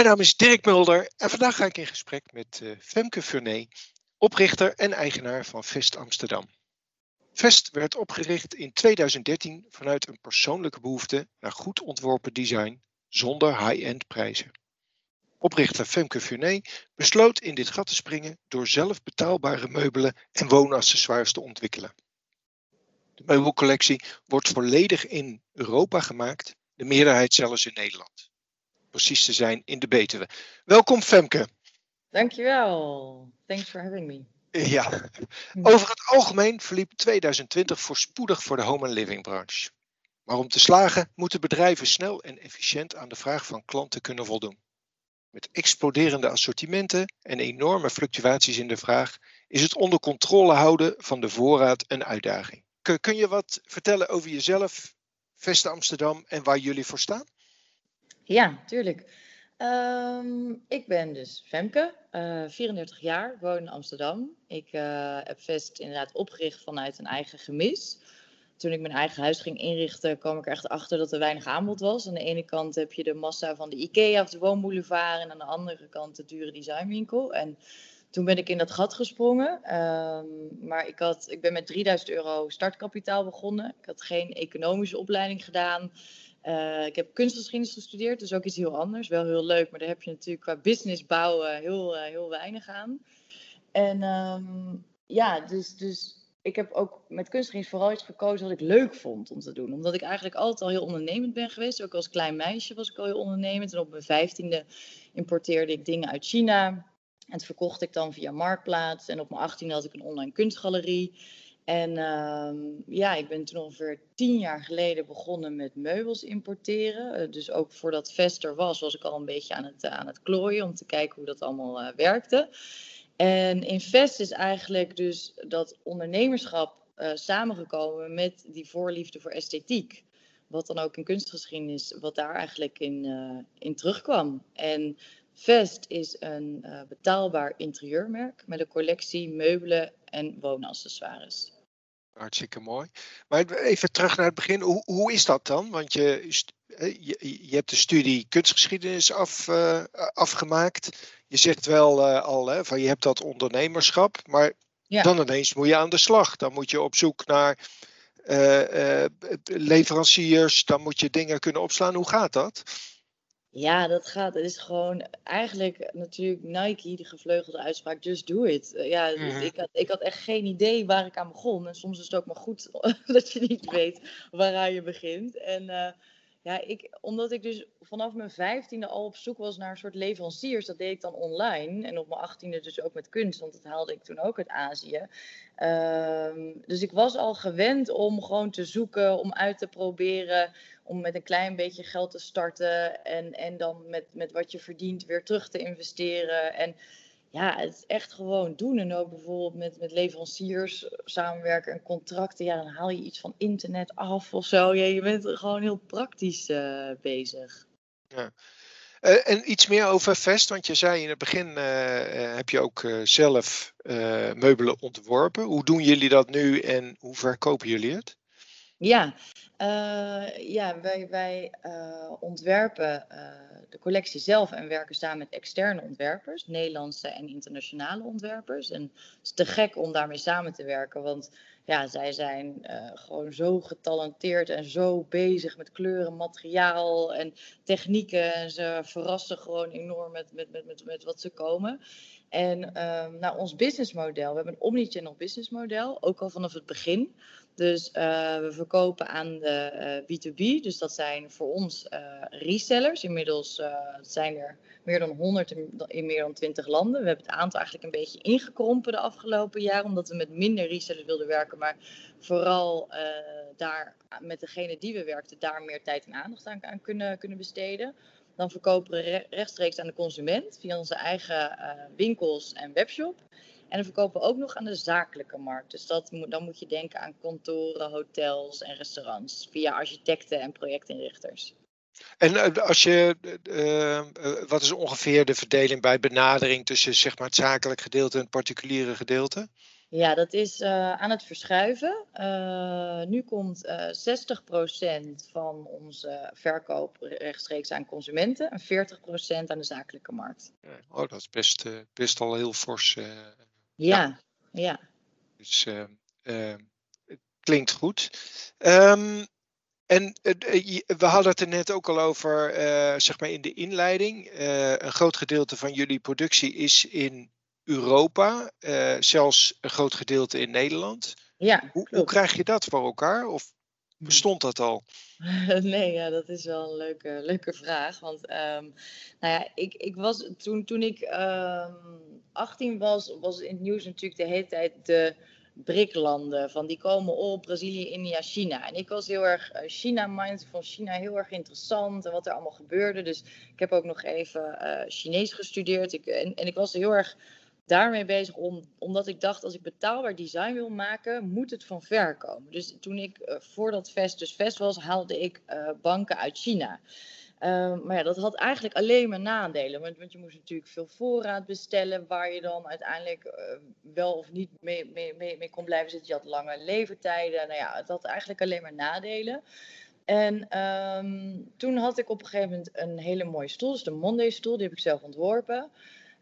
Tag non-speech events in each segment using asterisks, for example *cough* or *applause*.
Mijn naam is Dirk Mulder en vandaag ga ik in gesprek met uh, Femke Furné, oprichter en eigenaar van Vest Amsterdam. Vest werd opgericht in 2013 vanuit een persoonlijke behoefte naar goed ontworpen design zonder high-end prijzen. Oprichter Femke Furné besloot in dit gat te springen door zelf betaalbare meubelen en woonaccessoires te ontwikkelen. De meubelcollectie wordt volledig in Europa gemaakt, de meerderheid zelfs in Nederland precies te zijn in de Betuwe. Welkom Femke. Dankjewel. Thanks for having me. Ja, over het algemeen verliep 2020 voorspoedig voor de home and living branche. Maar om te slagen moeten bedrijven snel en efficiënt aan de vraag van klanten kunnen voldoen. Met exploderende assortimenten en enorme fluctuaties in de vraag is het onder controle houden van de voorraad een uitdaging. Kun je wat vertellen over jezelf, Veste Amsterdam en waar jullie voor staan? Ja, tuurlijk. Ehm, ik ben dus Femke, uh, eh, 34 jaar, woon in Amsterdam. Ik uh, heb Vest inderdaad opgericht vanuit een eigen gemis. Toen ik mijn eigen huis ging inrichten, kwam ik er echt achter dat er weinig aanbod was. Aan de ene kant heb je de massa van de IKEA of de woonboulevard en aan de andere kant de dure designwinkel. En toen ben ik in dat gat gesprongen. Ehm, maar ik, had, ik ben met 3000 euro startkapitaal begonnen. Ik had geen economische opleiding gedaan. Uh, ik heb kunstgeschiedenis gestudeerd, dus ook iets heel anders. Wel heel leuk, maar daar heb je natuurlijk qua business bouwen heel, uh, heel weinig aan. En um, ja, dus, dus ik heb ook met kunstgeschiedenis vooral iets gekozen wat ik leuk vond om te doen. Omdat ik eigenlijk altijd al heel ondernemend ben geweest. Ook als klein meisje was ik al heel ondernemend. En op mijn vijftiende importeerde ik dingen uit China. En dat verkocht ik dan via Marktplaats. En op mijn achttiende had ik een online kunstgalerie. En uh, ja, ik ben toen ongeveer tien jaar geleden begonnen met meubels importeren. Uh, dus ook voordat Vest er was, was ik al een beetje aan het, aan het klooien om te kijken hoe dat allemaal uh, werkte. En in Vest is eigenlijk dus dat ondernemerschap samengekomen met die voorliefde voor esthetiek. Wat dan ook in kunstgeschiedenis, wat daar eigenlijk in, in terugkwam. En Vest is een betaalbaar interieurmerk met een collectie meubelen en woonaccessoires. Hartstikke mooi. Maar even terug naar het begin. Hoe, hoe is dat dan? Want je, je, je hebt de studie kunstgeschiedenis af, uh, afgemaakt. Je zegt wel uh, al hè, van je hebt dat ondernemerschap. Maar ja. dan ineens moet je aan de slag. Dan moet je op zoek naar uh, leveranciers. Dan moet je dingen kunnen opslaan. Hoe gaat dat? Ja, dat gaat. Het is gewoon eigenlijk natuurlijk Nike, de gevleugelde uitspraak, just do it. Eh, ja, dus ik, had, ik had echt geen idee waar ik aan begon. En soms is het ook maar goed *laughs* dat je niet weet waaraan je begint. En uh, ja, ik, omdat ik dus vanaf mijn vijftiende al op zoek was naar een soort leveranciers, dat deed ik dan online. En op mijn achttiende dus ook met kunst, want dat haalde ik toen ook uit Azië. Um, dus ik was al gewend om gewoon te zoeken, om uit te proberen, om met een klein beetje geld te starten en, en dan met, met wat je verdient weer terug te investeren. En ja, het is echt gewoon doen. En ook bijvoorbeeld met, met leveranciers samenwerken en contracten. Ja, dan haal je iets van internet af of zo. Ja, je bent gewoon heel praktisch uh, bezig. Ja. Uh, en iets meer over Vest, want je zei in het begin uh, heb je ook zelf meubelen ontworpen. Hoe doen jullie dat nu en hoe verkopen jullie het? Ja, ja wij, wij ontwerpen de collectie zelf en werken samen met externe ontwerpers, Nederlandse en internationale ontwerpers. En het is te gek om daarmee samen te werken, want ja, zij zijn gewoon zo getalenteerd en zo bezig met kleuren, materiaal en technieken. En ze verrassen gewoon enorm met, met, met, met, met wat ze komen. En um, nou, ons businessmodel, we hebben een omnichannel businessmodel, ook al vanaf het begin. Dus uh, we verkopen aan de uh, B2B, dus dat zijn voor ons uh, resellers. Inmiddels zijn er meer dan 100 in, meer dan 20 landen. We hebben het aantal eigenlijk een beetje ingekrompen de afgelopen jaren, omdat we met minder resellers wilden werken, maar vooral daar met degene die we werkten, daar meer tijd en aandacht aan, aan kunnen, kunnen besteden. Dan verkopen we rechtstreeks aan de consument via onze eigen winkels en webshop. En dan verkopen we ook nog aan de zakelijke markt. Dus dat, dan moet je denken aan kantoren, hotels en restaurants via architecten en projectinrichters. En eh, als je, uh, wat is ongeveer de verdeling bij benadering tussen zeg maar, het zakelijk gedeelte en het particuliere gedeelte? Ja, dat is uh, aan het verschuiven. Uh, nu komt uh, 60% van onze verkoop rechtstreeks aan consumenten en 40% aan de zakelijke markt. Oh, dat is best, best al heel fors. Ja, ja. ja. Dus het klinkt goed. Um, en we hadden het er net ook al over, zeg maar in de inleiding. een groot gedeelte van jullie productie is in Europa, uh, zelfs een groot gedeelte in Nederland. Ja, hoe, hoe, krijg je dat voor elkaar? Of bestond dat al? *laughs* nee, ja, dat is wel een leuke, leuke vraag. Want um, nou ja, ik, ik was, toen, toen ik um, ehm, 18 was, was in het nieuws natuurlijk de hele tijd de BRIC-landen. Van die komen op, Brazilië, India, China. En ik was heel erg uh, China-mind, van China heel erg interessant en wat er allemaal gebeurde. Dus ik heb ook nog even uh, Chinees gestudeerd. Ik, en, en ik was heel erg daarmee bezig om, omdat ik dacht als ik betaalbaar design wil maken, moet het van ver komen. Dus toen ik uh, voordat Vest dus was, haalde ik uh, banken uit China. Uh, maar ja, dat had eigenlijk alleen maar nadelen. Want, want, je moest natuurlijk veel voorraad bestellen, waar je dan uiteindelijk uh, wel of niet mee, mee, mee, kon blijven zitten. Je had lange levertijden. Nou ja, het had eigenlijk alleen maar nadelen. En um, toen had ik op een gegeven moment een hele mooie stoel. Dus de Monday stoel, die heb ik zelf ontworpen.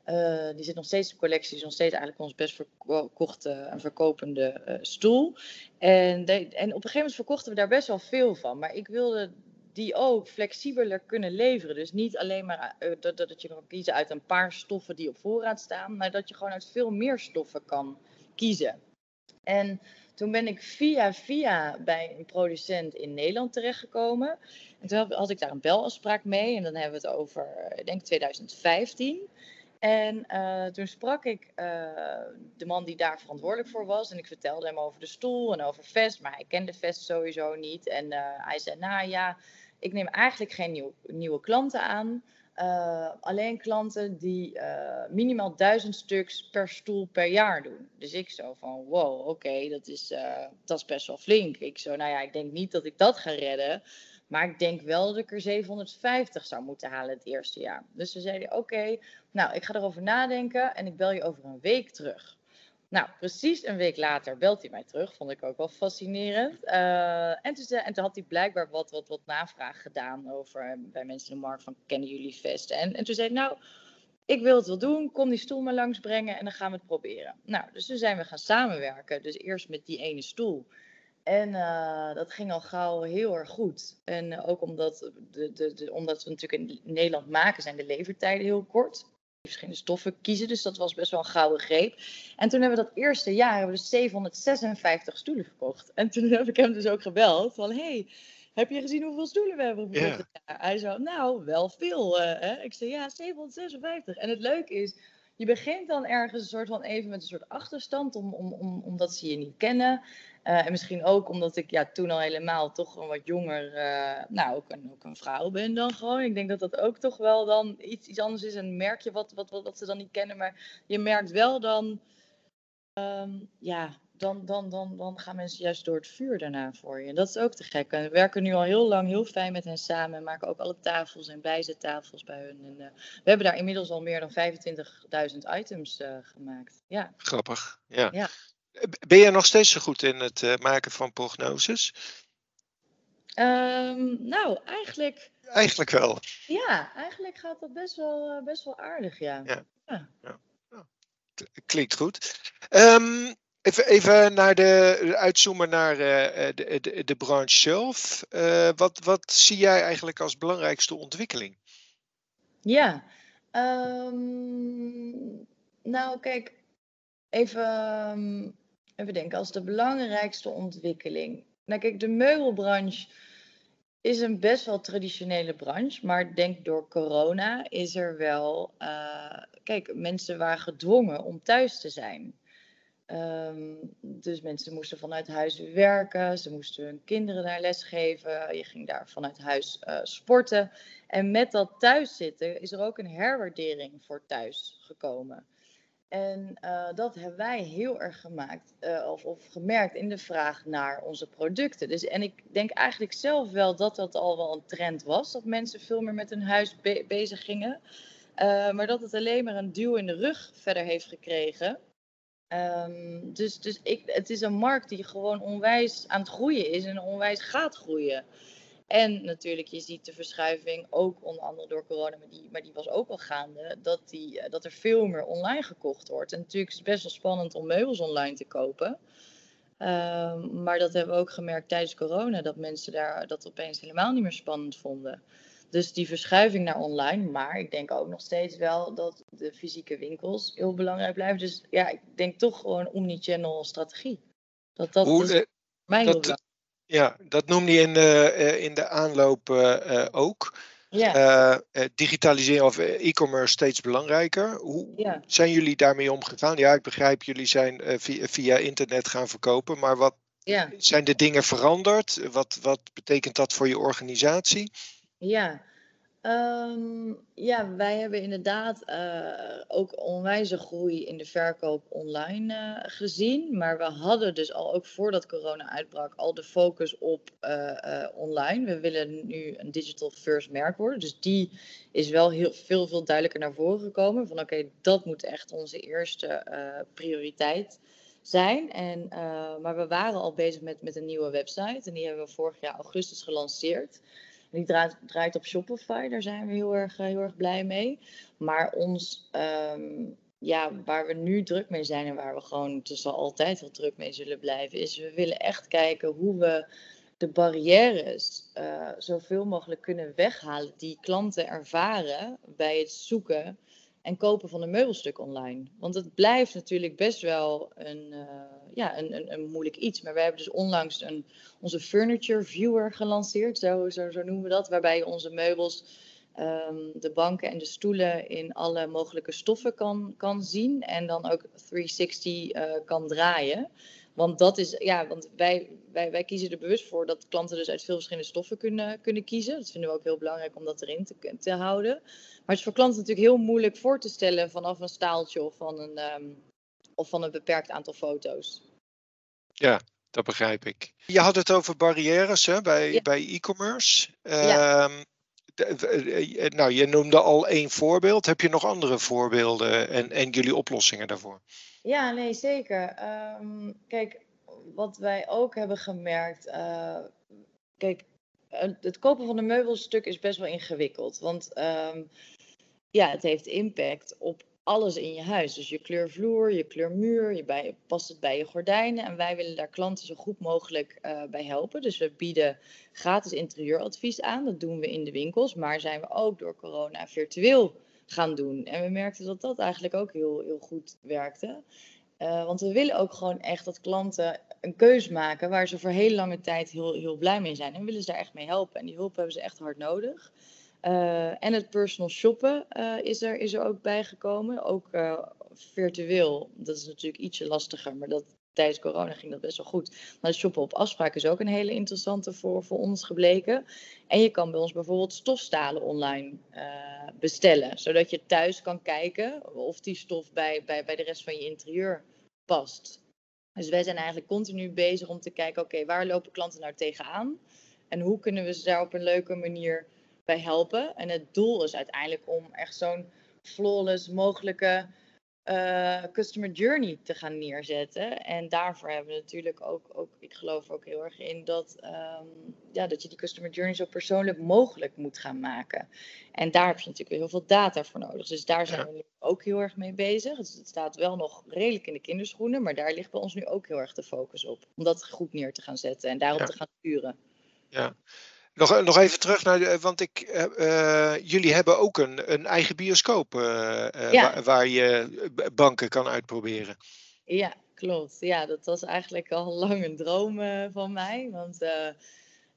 Uh, die zit nog steeds in de collectie. Die is nog steeds eigenlijk ons best verkochte en verkopende uh, stoel. En, en op een gegeven moment verkochten we daar best wel veel van. Maar ik wilde die ook flexibeler kunnen leveren. Dus niet alleen maar uh, dat, dat je kan kiezen uit een paar stoffen die op voorraad staan. Maar dat je gewoon uit veel meer stoffen kan kiezen. En toen ben ik via via bij een producent in Nederland terechtgekomen. En toen had ik daar een belafspraak mee. En dan hebben we het over, ik denk 2015. En uh, toen sprak ik uh, de man die daar verantwoordelijk voor was. En ik vertelde hem over de stoel en over Vest. Maar hij kende Vest sowieso niet. En uh, hij zei, nou ja, ik neem eigenlijk geen nieuw, nieuwe klanten aan. alleen klanten die minimaal duizend stuks per stoel per jaar doen. Dus ik zo van, wow, oké, dat, is, dat is best wel flink. Ik zo, nou ja, ik denk niet dat ik dat ga redden. Maar ik denk wel dat ik er 750 zou moeten halen het eerste jaar. Dus ze zeiden: Oké, nou, ik ga erover nadenken en ik bel je over een week terug. Nou, precies een week later belt hij mij terug. Vond ik ook wel fascinerend. Uh, en, toen, en, toen, had hij blijkbaar wat, wat, wat navraag gedaan over eh, bij mensen in de markt van kennen jullie Vest? En, en toen zei hij, nou, ik wil het wel doen. Kom die stoel maar langsbrengen en dan gaan we het proberen. Nou, dus toen zijn we gaan samenwerken. Dus eerst met die ene stoel. En uh, dat ging al gauw heel erg goed. En uh, ook omdat, de, de, de, omdat we natuurlijk in Nederland maken, zijn de levertijden heel kort. Verschillende stoffen kiezen, dus dat was best wel een gouden greep. En toen hebben we dat eerste jaar hebben we dus 756 stoelen verkocht. En toen *laughs* heb ik hem dus ook gebeld van, hey, heb je gezien hoeveel stoelen we hebben verkocht? Yeah. Hij zei, nou, wel veel. Uh, hè? Ik zei, ja, 756. En het leuke is, je begint dan ergens een soort van even met een soort achterstand, om, om, om, omdat ze je niet kennen. Uh, en misschien ook omdat ik ja, toen al helemaal toch een wat jonger, uh, nou ook een, ook een vrouw ben dan gewoon. Ik denk dat dat ook toch wel dan iets, iets anders is. En merk je wat, wat, wat, ze dan niet kennen. Maar je merkt wel dan, um, ja, dan, dan, dan, dan gaan mensen juist door het vuur daarna voor je. En dat is ook te gek. We werken nu al heel lang heel fijn met hen samen. En maken ook alle tafels en bijzettafels bij hun. En, uh, we hebben daar inmiddels al meer dan 25.000 items uh, gemaakt. Ja. Grappig, ja. ja. Ben je nog steeds zo goed in het uh, maken van prognoses? Um, nou, eigenlijk. Eigenlijk wel. Ja, eigenlijk gaat dat best wel, best wel aardig, ja. ja. ja. ja. Klinkt goed. Um, Even, even naar de, uitzoomen naar uh, de, de, de branche zelf. Uh, wat, wat zie jij eigenlijk als belangrijkste ontwikkeling? Ja, um, nou kijk, even, um, even denken. Als de belangrijkste ontwikkeling. Nou kijk, de meubelbranche is een best wel traditionele branche. Maar denk door corona is er wel... Kijk, mensen waren gedwongen om thuis te zijn. Um, dus mensen moesten vanuit huis werken, ze moesten hun kinderen daar lesgeven, je ging daar vanuit huis uh, sporten. En met dat thuiszitten is er ook een herwaardering voor thuis gekomen. En uh, dat hebben wij heel erg gemaakt, uh, of, of, gemerkt in de vraag naar onze producten. Dus, en ik denk eigenlijk zelf wel dat dat al wel een trend was, dat mensen veel meer met hun huis be bezig gingen. maar dat het alleen maar een duw in de rug verder heeft gekregen Ehm, dus dus ik, het is een markt die gewoon onwijs aan het groeien is en onwijs gaat groeien. En natuurlijk, je ziet de verschuiving ook onder andere door corona, maar die, maar die was ook al gaande, dat, die, eh, dat er veel meer online gekocht wordt. En natuurlijk is het best wel spannend om meubels online te kopen. Ehm, maar dat hebben we ook gemerkt tijdens corona, dat mensen daar dat opeens helemaal niet meer spannend vonden. Dus die verschuiving naar online. Maar ik denk ook nog steeds wel dat de fysieke winkels heel belangrijk blijven. Dus ja, ik denk toch gewoon omnichannel strategie. Dat dat Hoe, is eh, mijn dat-. Ja, dat noemde je in de, eh, in de aanloop eh, ook. Ja, eh, digitaliseren of e-commerce steeds belangrijker. Hoe ja. zijn jullie daarmee omgegaan? Ja, ik begrijp, jullie zijn via, via internet gaan verkopen, maar wat ja. zijn de dingen veranderd? Wat, wat betekent dat voor je organisatie? Ja, Ehm, ja, wij hebben inderdaad eh, ook onwijze groei in de verkoop online eh, gezien. Maar we hadden dus al ook voordat corona uitbrak al de focus op eh, online. We willen nu een digital first merk worden. Dus die is wel heel veel, veel duidelijker naar voren gekomen. Van oké, dat moet echt onze eerste prioriteit zijn. En, maar we waren al bezig met, met een nieuwe website. En die hebben we vorig jaar augustus gelanceerd. Die draait, draait op Shopify, daar zijn we heel erg, eh, heel erg blij mee. Maar ons, ehm, ja, waar we nu druk mee zijn en waar we gewoon tussen altijd heel druk mee zullen blijven, is we willen echt kijken hoe we de barrières eh, zoveel mogelijk kunnen weghalen die klanten ervaren bij het zoeken en kopen van een meubelstuk online. Want het blijft natuurlijk best wel een, uh, ja, een, een, een, moeilijk iets. Maar we hebben dus onlangs een, onze Furniture Viewer gelanceerd, zo, zo, zo noemen we dat. Waarbij je onze meubels, um, de banken en de stoelen in alle mogelijke stoffen kan, kan zien. En dan ook 360 uh, kan draaien. Want dat is, ja, want wij, wij, wij kiezen er bewust voor dat klanten dus uit veel verschillende stoffen kunnen, kunnen kiezen. Dat vinden we ook heel belangrijk om dat erin te, te houden. Maar het is voor klanten natuurlijk heel moeilijk voor te stellen vanaf een staaltje of van een, um, of van een beperkt aantal foto's. Ja, dat begrijp ik. Je had het over barrières hè, bij, ja. bij e-commerce. Ja. Um, nou, je noemde al één voorbeeld. Heb je nog andere voorbeelden en, en jullie oplossingen daarvoor? Ja, nee, zeker. Um, kijk, wat wij ook hebben gemerkt. Kijk, het kopen van een meubelstuk is best wel ingewikkeld. Want um, ja, het heeft impact op alles in je huis. Dus je kleur vloer, je kleur muur, je bij, past het bij je gordijnen. En wij willen daar klanten zo goed mogelijk uh, bij helpen. Dus we bieden gratis interieuradvies aan. Dat doen we in de winkels. Maar zijn we ook door corona virtueel gaan doen. En we merkten dat dat eigenlijk ook heel, heel goed werkte. Uh, want we willen ook gewoon echt dat klanten een keus maken waar ze voor heel lange tijd heel, heel blij mee zijn. En willen ze daar echt mee helpen. En die hulp hebben ze echt hard nodig. Uh, en het personal shoppen uh, is, er, is er ook bijgekomen. Ook virtueel. Dat is natuurlijk ietsje lastiger, maar dat, tijdens corona ging dat best wel goed. Maar shoppen op afspraak is ook een hele interessante voor, voor ons gebleken. En je kan bij ons bijvoorbeeld stofstalen online bestellen. Zodat je thuis kan kijken of die stof bij, bij, bij de rest van je interieur past. Dus wij zijn eigenlijk continu bezig om te kijken, oké, waar lopen klanten nou tegenaan? En hoe kunnen we ze daar op een leuke manier bij helpen? En het doel is uiteindelijk om echt zo'n flawless mogelijke uh, customer journey te gaan neerzetten. En daarvoor hebben we natuurlijk ook, ook ik geloof er ook heel erg in, dat, um, ja, dat je die customer journey zo persoonlijk mogelijk moet gaan maken. En daar heb je natuurlijk weer heel veel data voor nodig. Dus daar zijn we nu ook heel erg mee bezig. Dus het staat wel nog redelijk in de kinderschoenen, maar daar ligt bij ons nu ook heel erg de focus op. Om dat goed neer te gaan zetten en daarop ja. te gaan sturen. Ja, nog, nog even terug naar, de, want ik, uh, jullie hebben ook een, een eigen bioscoop uh, ja. waar, waar, je banken kan uitproberen. Ja, klopt. Ja, dat was eigenlijk al *laughs* lang een droom uh, van mij. Want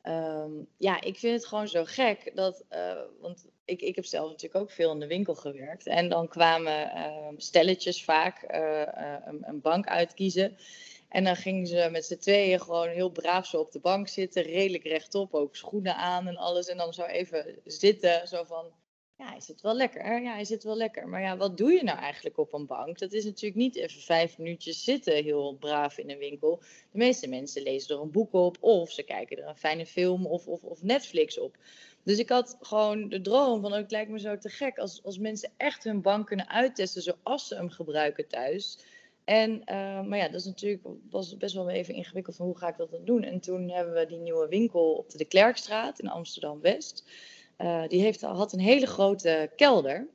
um, ja, ik vind het gewoon zo gek dat, want ik, ik heb zelf natuurlijk ook veel in de winkel gewerkt. En dan kwamen ehm, stelletjes vaak een, een bank uitkiezen. En dan gingen ze met z'n tweeën gewoon heel braaf zo op de bank zitten, redelijk rechtop, ook schoenen aan en alles. En dan zo even zitten, zo van, ja, hij zit wel lekker, ja, hij zit wel lekker. Maar ja, wat doe je nou eigenlijk op een bank? Dat is natuurlijk niet even vijf minuutjes zitten, heel braaf in een winkel. De meeste mensen lezen er een boek op, of ze kijken er een fijne film of, of, of Netflix op. Dus ik had gewoon de droom van, oh, het lijkt me zo te gek als, als mensen echt hun bank kunnen uittesten zoals ze hem gebruiken thuis. En, uh, maar ja, dat is natuurlijk, was best wel even ingewikkeld van hoe ga ik dat dan doen. En toen hebben we die nieuwe winkel op de Klerkstraat in Amsterdam-West. Uh, die heeft, had een hele grote kelder.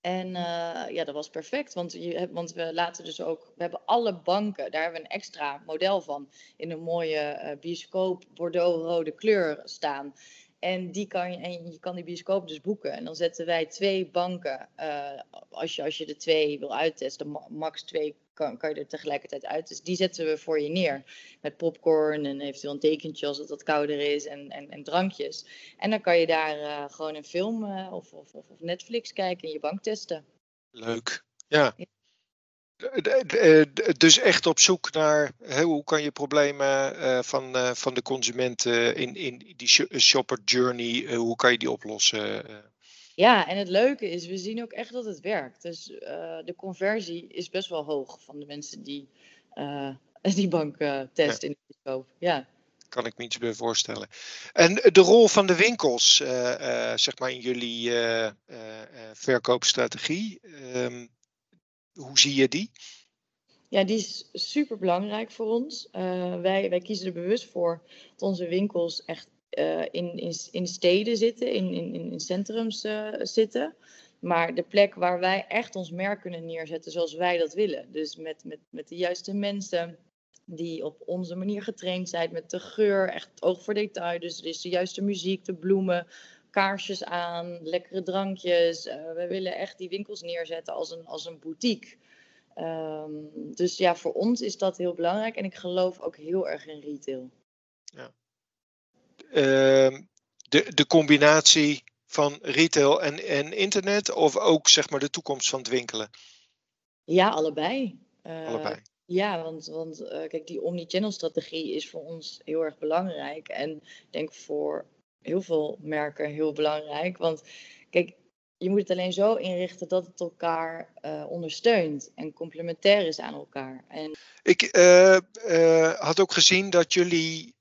En uh, ja, dat was perfect, want, je, want we laten dus ook, we hebben alle banken, daar hebben we een extra model van, in een mooie bioscoop Bordeaux-rode kleur staan. En, die kan je, en je kan die bioscoop dus boeken. En dan zetten wij twee banken. Uh, als, je, als je de twee wil uittesten, max twee kan, kan je er tegelijkertijd uit. Dus die zetten we voor je neer. Met popcorn en eventueel een tekentje als wat kouder is en, en, en drankjes. En dan kan je daar uh, gewoon een film uh, of, of, of, Netflix kijken en je bank testen. Leuk, ja. Ja. Dus echt op zoek naar hoe kan je problemen uh, van, uh, van de consumenten in, in die shopper journey, hoe kan je die oplossen? Ja, en het leuke is, we zien ook echt dat het werkt. Dus de conversie is best wel hoog van de mensen die *laughs* die bank testen ja. in de koop. Ja. Kan ik me iets bij voorstellen. En de rol van de winkels, zeg maar in jullie verkoopstrategie. Um, hoe zie je die? Ja, die is super belangrijk voor ons. Uh, wij, wij kiezen er bewust voor dat onze winkels echt uh, in, in, in steden zitten, in, in, in centrums uh, zitten. Maar de plek waar wij echt ons merk kunnen neerzetten zoals wij dat willen. Dus met, met, met de juiste mensen die op onze manier getraind zijn, met de geur, echt oog voor detail. Dus er is de juiste muziek, de bloemen, kaarsjes aan, lekkere drankjes. Uh, we willen echt die winkels neerzetten als een, als een boutique. Um, dus ja, voor ons is dat heel belangrijk en ik geloof ook heel erg in retail. Ja. Uh, de, de combinatie van retail en, en internet of ook zeg maar de toekomst van het winkelen? Ja, allebei. Uh, allebei. Ja, want, want uh, kijk, die omnichannel strategie is voor ons heel erg belangrijk. En ik denk voor heel veel merken heel belangrijk. Want kijk, je moet het alleen zo inrichten dat het elkaar uh, ondersteunt en complementair is aan elkaar. En... Ik uh, uh, had ook gezien dat jullie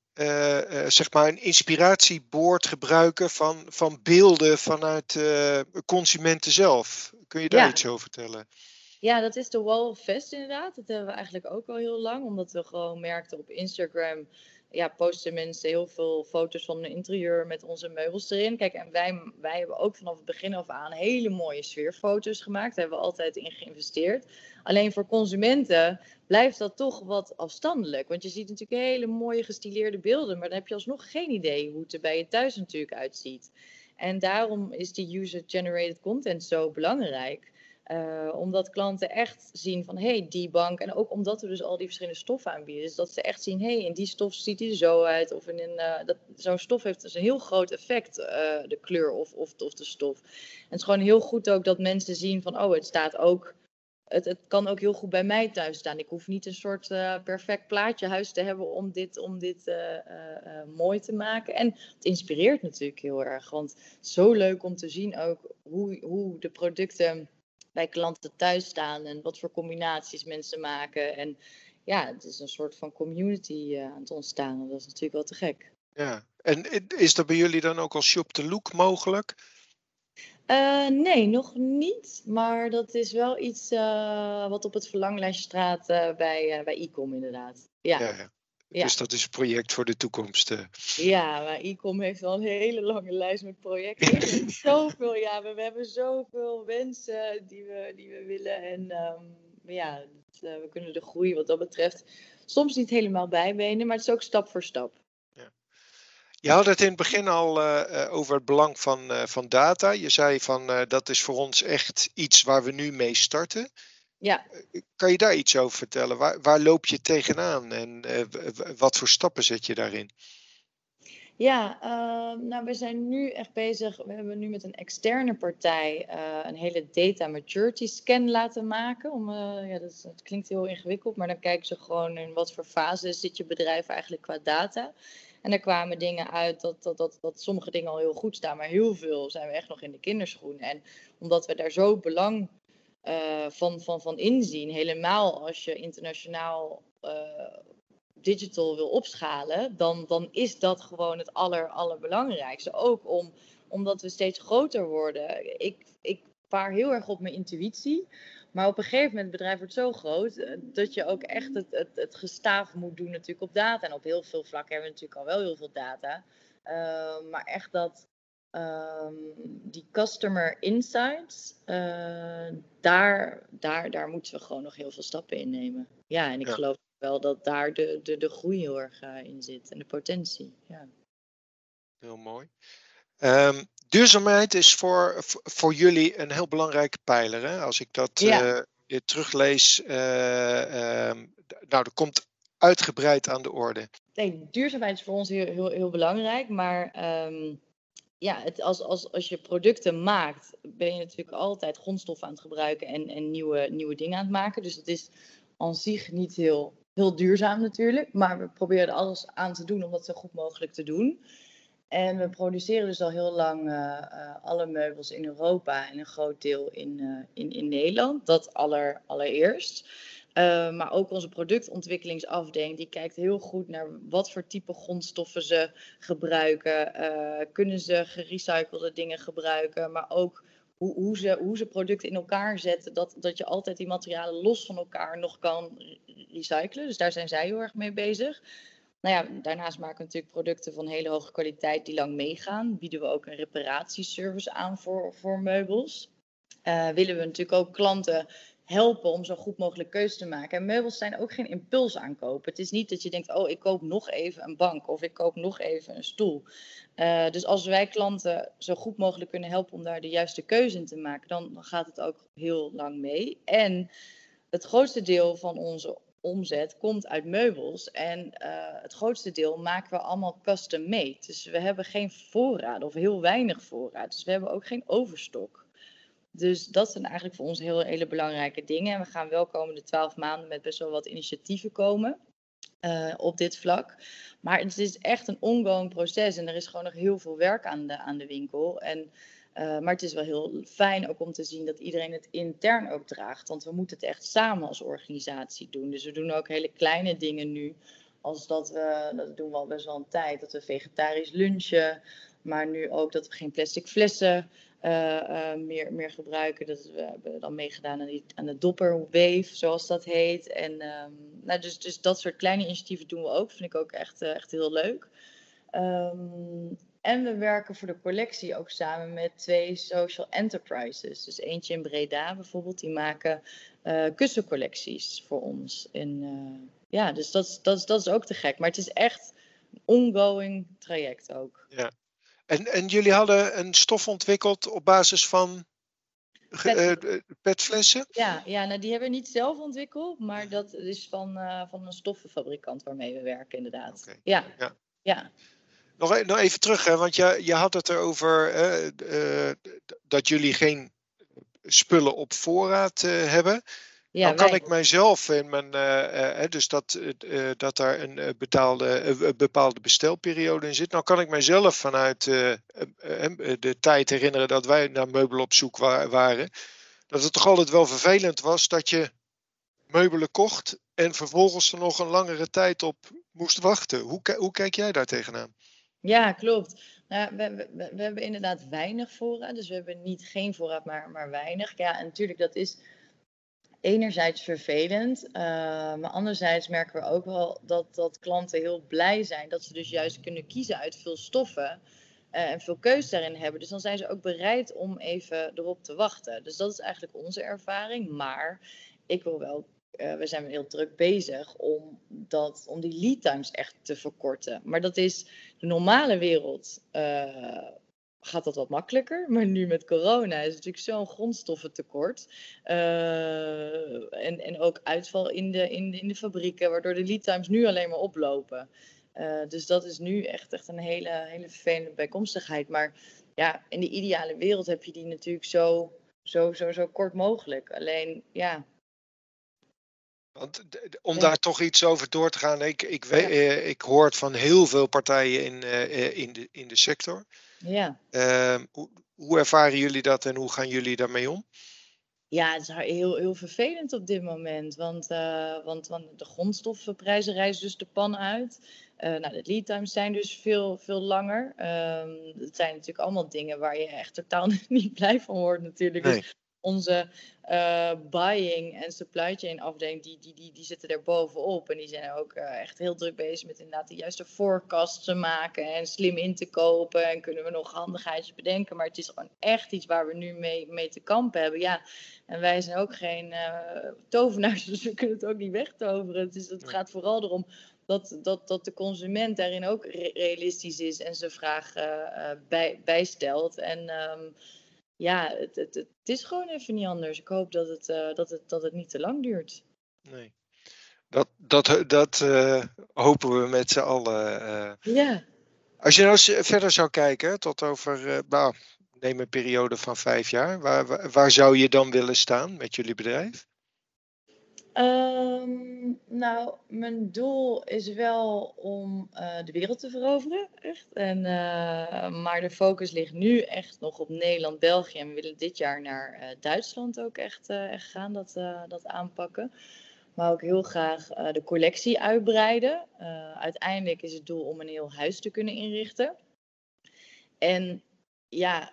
zeg maar een inspiratieboord gebruiken van, van beelden vanuit consumenten zelf. Kun je daar ja. iets over vertellen? Ja, dat is de Wall of Fest inderdaad. Dat hebben we eigenlijk ook al heel lang, omdat we gewoon merkten op Instagram ja, posten mensen heel veel foto's van hun interieur met onze meubels erin. Kijk, en wij, wij hebben ook vanaf het begin af aan hele mooie sfeerfoto's gemaakt. Daar hebben we altijd in geïnvesteerd. Alleen voor consumenten blijft dat toch wat afstandelijk. Want je ziet natuurlijk hele mooie gestileerde beelden, maar dan heb je alsnog geen idee hoe het er bij je thuis natuurlijk uitziet. En daarom is die user-generated content zo belangrijk. Uh, omdat klanten echt zien van hé, hey, die bank. En ook omdat we dus al die verschillende stoffen aanbieden. Dus dat ze echt zien, hé, hey, in die stof ziet hij er zo uit. Of in een, uh, dat, zo'n stof heeft dus een heel groot effect, uh, de kleur of, of, of de stof. En het is gewoon heel goed ook dat mensen zien van oh, het staat ook. Het, het kan ook heel goed bij mij thuis staan. Ik hoef niet een soort perfect plaatje huis te hebben om dit, om dit mooi te maken. En het inspireert natuurlijk heel erg. Want zo leuk om te zien ook hoe, hoe de producten bij klanten thuis staan en wat voor combinaties mensen maken. En ja, het is een soort van community uh, aan het ontstaan. Dat is natuurlijk wel te gek. Ja, en is dat bij jullie dan ook als shop the look mogelijk? Uh, nee, nog niet. Maar dat is wel iets uh, wat op het verlanglijstje staat bij, bij Ecom inderdaad. Ja. ja, ja. Ja. Dus dat is een project voor de toekomst. Eh. Ja, maar ICOM heeft wel een hele lange lijst met projecten. *laughs* zoveel, ja, we, we, hebben zoveel wensen die we, die we willen. En um, ja, het, uh, we kunnen de groei wat dat betreft soms niet helemaal bijbenen, maar het is ook stap voor stap. Ja. Je had het in het begin al uh, over het belang van, van data. Je zei van dat is voor ons echt iets waar we nu mee starten. Ja. Kan je daar iets over vertellen? Waar, waar loop je tegenaan en uh, wat voor stappen zet je daarin? Ja, uh, nou we zijn nu echt bezig. We hebben nu met een externe partij uh, een hele data maturity scan laten maken. Om, ja, dat, dat, klinkt heel ingewikkeld, maar dan kijken ze gewoon in wat voor fase zit je bedrijf eigenlijk qua data. En er kwamen dingen uit dat, dat, dat, dat sommige dingen al heel goed staan, maar heel veel zijn we echt nog in de kinderschoen. En omdat we daar zo belang uh, van, van, van inzien. Helemaal als je internationaal uh, digital wil opschalen, dan, dan is dat gewoon het aller, allerbelangrijkste. Ook om, omdat we steeds groter worden. Ik, ik vaar heel erg op mijn intuïtie. Maar op een gegeven moment, het bedrijf wordt zo groot, eh, dat je ook echt het, het, het gestaaf moet doen natuurlijk op data. En op heel veel vlakken hebben we natuurlijk al wel heel veel data. Maar echt dat, ehm, die customer insights, uh, daar, daar, daar moeten we gewoon nog heel veel stappen in nemen. Ja, en ik geloof wel dat daar de, de, de groei heel erg uh, in zit en de potentie. Ja. Heel mooi. Um, duurzaamheid is voor, voor jullie een heel belangrijke pijler. Hè? Als ik dat ja. uh, teruglees, uh, nou, dat komt uitgebreid aan de orde. Nee, duurzaamheid is voor ons heel, heel, heel belangrijk, maar ja, het, als, als, als je producten maakt, ben je natuurlijk altijd grondstoffen aan het gebruiken en, en nieuwe, nieuwe dingen aan het maken. Dus het is aan zich niet heel, heel duurzaam natuurlijk, maar we proberen er alles aan te doen om dat zo goed mogelijk te doen. En we produceren dus al heel lang uh, uh, alle meubels in Europa en een groot deel in, uh, in, in Nederland. Dat aller, allereerst. Maar ook onze productontwikkelingsafdeling, die kijkt heel goed naar wat voor type grondstoffen ze gebruiken. kunnen ze gerecyclede dingen gebruiken, maar ook hoe, hoe, ze, hoe ze producten in elkaar zetten. Dat, dat je altijd die materialen los van elkaar nog kan recyclen. Dus daar zijn zij heel erg mee bezig. Nou ja, daarnaast maken we natuurlijk producten van hele hoge kwaliteit die lang meegaan. Bieden we ook een reparatieservice aan voor, voor meubels. Uh, willen we natuurlijk ook klanten helpen om zo goed mogelijk keuze te maken. En meubels zijn ook geen impuls aankopen. Het is niet dat je denkt, oh, ik koop nog even een bank of ik koop nog even een stoel. Uh, dus als wij klanten zo goed mogelijk kunnen helpen om daar de juiste keuze in te maken, dan, gaat het ook heel lang mee. En het grootste deel van onze omzet komt uit meubels. En uh, het grootste deel maken we allemaal custom made. Dus we hebben geen voorraad of heel weinig voorraad. Dus we hebben ook geen overstok. Dus dat zijn eigenlijk voor ons heel hele belangrijke dingen. En we gaan wel komende twaalf maanden met best wel wat initiatieven komen. Uh, op dit vlak. Maar het is echt een ongoing proces en er is gewoon nog heel veel werk aan de, aan de winkel. En uh, maar het is wel heel fijn ook om te zien dat iedereen het intern ook draagt. Want we moeten het echt samen als organisatie doen. Dus we doen ook hele kleine dingen nu. Als dat we, dat doen we al best wel een tijd, dat we vegetarisch lunchen. Maar nu ook dat we geen plastic flessen meer, meer gebruiken. Dat we hebben dan meegedaan aan, die, aan de dopperwave, zoals dat heet. En um, nou, dus, dus dat soort kleine initiatieven doen we ook. Vind ik ook echt, echt heel leuk. Um, en we werken voor de collectie ook samen met twee social enterprises. Dus eentje in Breda bijvoorbeeld, die maken kussencollecties voor ons. En ja, dus dat, dat, dat is ook te gek. Maar het is echt een ongoing traject ook. Ja. En, en jullie hadden een stof ontwikkeld op basis van. Uh, petflessen? Ja, ja nou, die hebben we niet zelf ontwikkeld, maar dat is van, uh, van een stoffenfabrikant waarmee we werken, inderdaad. Okay. Ja. ja. ja. Nog, e-, nog even terug, hè, want je, je had het erover uh, dat jullie geen spullen op voorraad hebben. Ja, dan kan ik mijzelf in mijn, uh, dus dat, dat daar een betaalde, bepaalde bestelperiode in zit. Nou kan ik mijzelf vanuit de tijd herinneren dat wij naar meubelen op zoek wa waren. Dat het toch altijd wel vervelend was dat je meubelen kocht en vervolgens er nog een langere tijd op moest wachten. Hoe, hoe kijk jij daar tegenaan? Ja, klopt. Nou, we, we, we, hebben inderdaad weinig voorraad. Dus we hebben niet geen voorraad, maar, maar weinig. Ja, en natuurlijk, dat is enerzijds vervelend. Uh, maar anderzijds merken we ook wel dat, dat klanten heel blij zijn. Dat ze dus juist kunnen kiezen uit veel stoffen. Uh, en veel keus daarin hebben. Dus dan zijn ze ook bereid om even erop te wachten. Dus dat is eigenlijk onze ervaring. Maar ik wil wel uh, we zijn heel druk bezig om, dat, om die lead times echt te verkorten. Maar dat is de normale wereld. Gaat dat wat makkelijker. Maar nu met corona is natuurlijk zo'n grondstoffentekort. Uh, en, en ook uitval in de, in, de, in de fabrieken, waardoor de lead times nu alleen maar oplopen. dus dat is nu echt, echt een hele, hele vervelende bijkomstigheid. Maar ja, in de ideale wereld heb je die natuurlijk zo, zo, zo, zo kort mogelijk. Alleen ja, want om daar toch iets over door te gaan, ik, ik, weet, eh, ik hoor het van heel veel partijen in, in, de, in de sector. Ja. Uh, hoe, hoe, ervaren jullie dat en hoe gaan jullie daarmee om? Ja, het is heel, heel vervelend op dit moment, want, uh, want, want de grondstoffenprijzen reizen dus de pan uit. nou, de lead times zijn dus veel, veel langer. Um, het zijn natuurlijk allemaal dingen waar je echt totaal *laughs* niet blij van wordt natuurlijk. Nee. Dus onze uh, buying en supply chain afdeling, die, die, die, die zitten er bovenop. En die zijn ook uh, echt heel druk bezig met inderdaad de juiste forecasts te maken en slim in te kopen. En kunnen we nog handigheidjes bedenken. Maar het is gewoon echt iets waar we nu mee, mee te kampen hebben. Ja, en wij zijn ook geen uh, tovenaars, *laughs* dus we kunnen het ook niet wegtoveren. Het, is, het gaat vooral erom dat, dat, dat de consument daarin ook realistisch is en zijn vraag bij, bijstelt. En um, ja, het, het, het, is gewoon even niet anders. Ik hoop dat het, uh, dat het, dat het niet te lang duurt. Nee. Dat, dat, dat uh, hopen we met z'n allen. Uh. Ja. Als je nou verder zou kijken, tot over, nou, neem een periode van vijf jaar. Waar, waar, waar zou je dan willen staan met jullie bedrijf? Um, nou, mijn doel is wel om uh, de wereld te veroveren, echt. En, uh, maar de focus ligt nu echt nog op Nederland, België. En we willen dit jaar naar uh, Duitsland ook echt, echt gaan, dat, dat aanpakken. Maar ook heel graag de collectie uitbreiden. uiteindelijk is het doel om een heel huis te kunnen inrichten. En ja,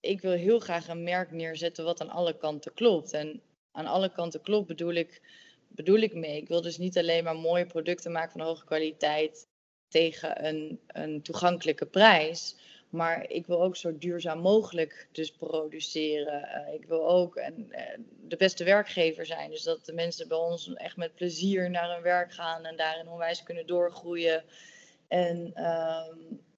ik wil heel graag een merk neerzetten wat aan alle kanten klopt. En aan alle kanten klopt, bedoel ik, bedoel ik mee. Ik wil dus niet alleen maar mooie producten maken van hoge kwaliteit tegen een, een toegankelijke prijs. Maar ik wil ook zo duurzaam mogelijk dus produceren. Uh, ik wil ook en, uh, de beste werkgever zijn. Dus dat de mensen bij ons echt met plezier naar hun werk gaan en daarin onwijs kunnen doorgroeien. En uh,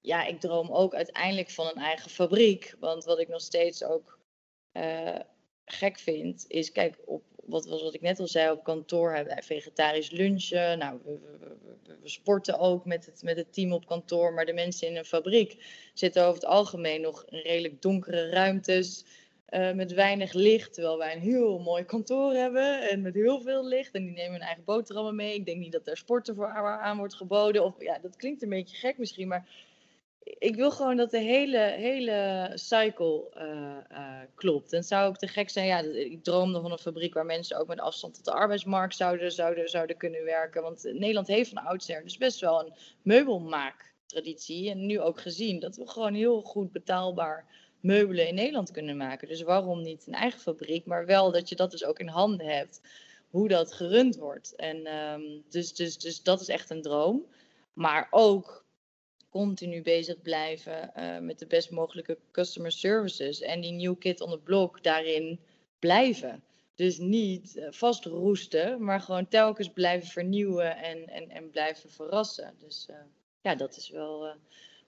ja, ik droom ook uiteindelijk van een eigen fabriek. Want wat ik nog steeds ook uh, gek vind, is kijk, op wat was wat ik net al zei, op kantoor hebben wij vegetarisch lunchen. Nou, we, sporten ook met het, met het team op kantoor. Maar de mensen in een fabriek zitten over het algemeen nog in redelijk donkere ruimtes. Uh, met weinig licht, terwijl wij een heel mooi kantoor hebben en met heel veel licht. En die nemen hun eigen boterhammen mee. Ik denk niet dat er sporten voor aan wordt geboden. Of ja, dat klinkt een beetje gek misschien, maar ik wil gewoon dat de hele, hele cycle uh, uh, klopt. En zou ook te gek zijn, ja, ik droomde van een fabriek waar mensen ook met afstand tot de arbeidsmarkt zouden, zouden, zouden kunnen werken. Want Nederland heeft van oudsher dus best wel een meubelmaaktraditie. En nu ook gezien dat we gewoon heel goed betaalbaar meubelen in Nederland kunnen maken. Dus waarom niet een eigen fabriek, maar wel dat je dat dus ook in handen hebt, hoe dat gerund wordt. En um, dus, dus, dus dat is echt een droom. Maar ook continu bezig blijven uh, met de best mogelijke customer services. En die new kid on the block daarin blijven. Dus niet uh, vastroesten, maar gewoon telkens blijven vernieuwen en, en, en blijven verrassen. Dus uh, ja, dat is wel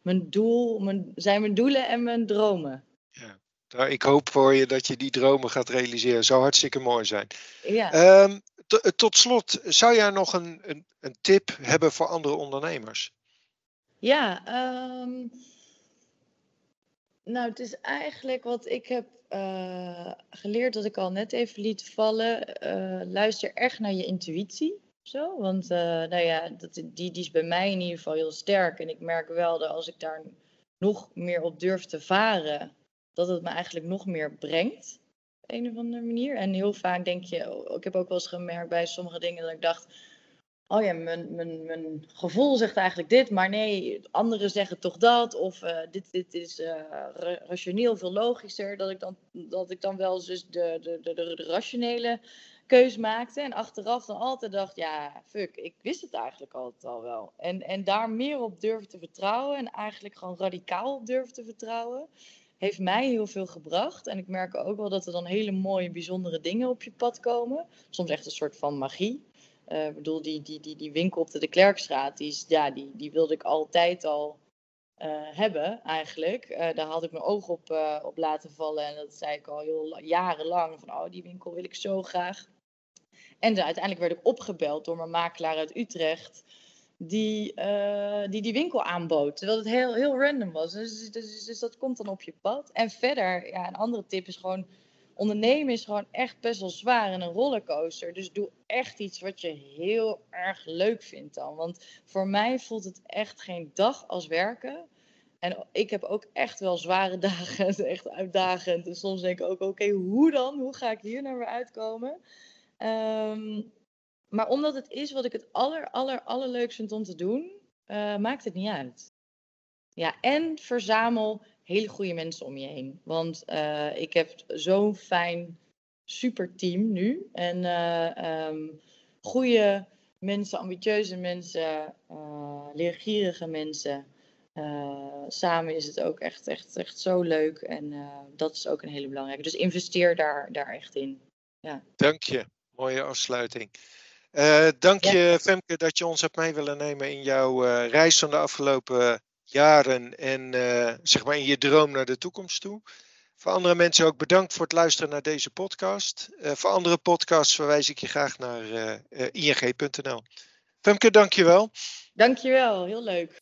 mijn doel, mijn, zijn mijn doelen en mijn dromen. Ja. Nou, ik hoop voor je dat je die dromen gaat realiseren. Zou hartstikke mooi zijn. Ja. Um, tot slot, zou jij nog een, een, een tip hebben voor andere ondernemers? Ja, um, nou, het is eigenlijk wat ik heb uh, geleerd, dat ik al net even liet vallen. Uh, luister echt naar je intuïtie. Zo, want uh, nou ja, dat, die, die is bij mij in ieder geval heel sterk. En ik merk wel dat als ik daar nog meer op durf te varen, dat het me eigenlijk nog meer brengt. Op een of andere manier. En heel vaak denk je, ik heb ook wel eens gemerkt bij sommige dingen dat ik dacht oh ja, mijn, mijn, mijn gevoel zegt eigenlijk dit, maar nee, anderen zeggen toch dat. Of uh, dit, dit is uh, rationeel veel logischer. Dat ik dan, dat ik dan wel dus de, de, de, de, rationele keus maakte. En achteraf dan altijd dacht, ja, fuck, ik wist het eigenlijk altijd al wel. En, en daar meer op durven te vertrouwen en eigenlijk gewoon radicaal op durven te vertrouwen. Heeft mij heel veel gebracht. En ik merk ook wel dat er dan hele mooie, bijzondere dingen op je pad komen. Soms echt een soort van magie. Uh, bedoel, die, die, die, die winkel op de de Klerkstraat, die, ja, die, die wilde ik altijd al uh, hebben, eigenlijk. Uh, daar had ik mijn oog op, op laten vallen. En dat zei ik al heel jarenlang. Van, oh, die winkel wil ik zo graag. En uiteindelijk werd ik opgebeld door mijn makelaar uit Utrecht. Die, die die winkel aanbood. Terwijl het heel, heel random was. Dus, dus, dus, dus dat komt dan op je pad. En verder, ja, een andere tip is gewoon ondernemen is gewoon echt best wel zwaar en een rollercoaster. Dus doe echt iets wat je heel erg leuk vindt dan. Want voor mij voelt het echt geen dag als werken. En ik heb ook echt wel zware *laughs* dagen, echt uitdagend. En soms denk ik ook, oké, hoe dan? Hoe ga ik hier naar weer uitkomen? Um, maar omdat het is wat ik het aller, aller, vind om te doen, uh, maakt het niet uit. Ja, en verzamel hele goede mensen om je heen. Want uh, ik heb zo'n fijn super team nu. En uh, goede mensen, ambitieuze mensen, uh, leergierige mensen. samen is het ook echt, echt, echt zo leuk. En dat is ook een hele belangrijke. Dus investeer daar, daar echt in. Ja. Dank je. Mooie afsluiting. dank je, Femke, dat je ons hebt mee willen nemen in jouw reis van de afgelopen jaren en zeg maar in je droom naar de toekomst toe. Voor andere mensen ook bedankt voor het luisteren naar deze podcast. Uh, voor andere podcasts verwijs ik je graag naar uh, ing.nl. Femke, dankjewel. Dankjewel, heel leuk.